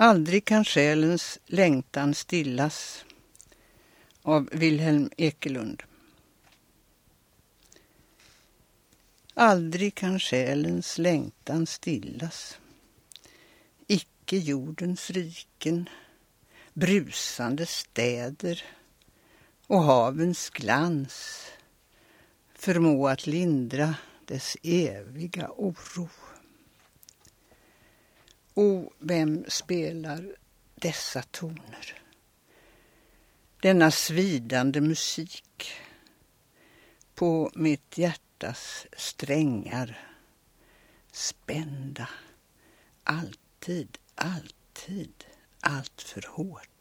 Aldrig kan själens längtan stillas av Wilhelm Ekelund. Aldrig kan själens längtan stillas. Icke jordens riken, brusande städer och havens glans förmå att lindra dess eviga oro. O, vem spelar dessa toner? Denna svidande musik på mitt hjärtas strängar spända alltid, alltid, allt för hårt.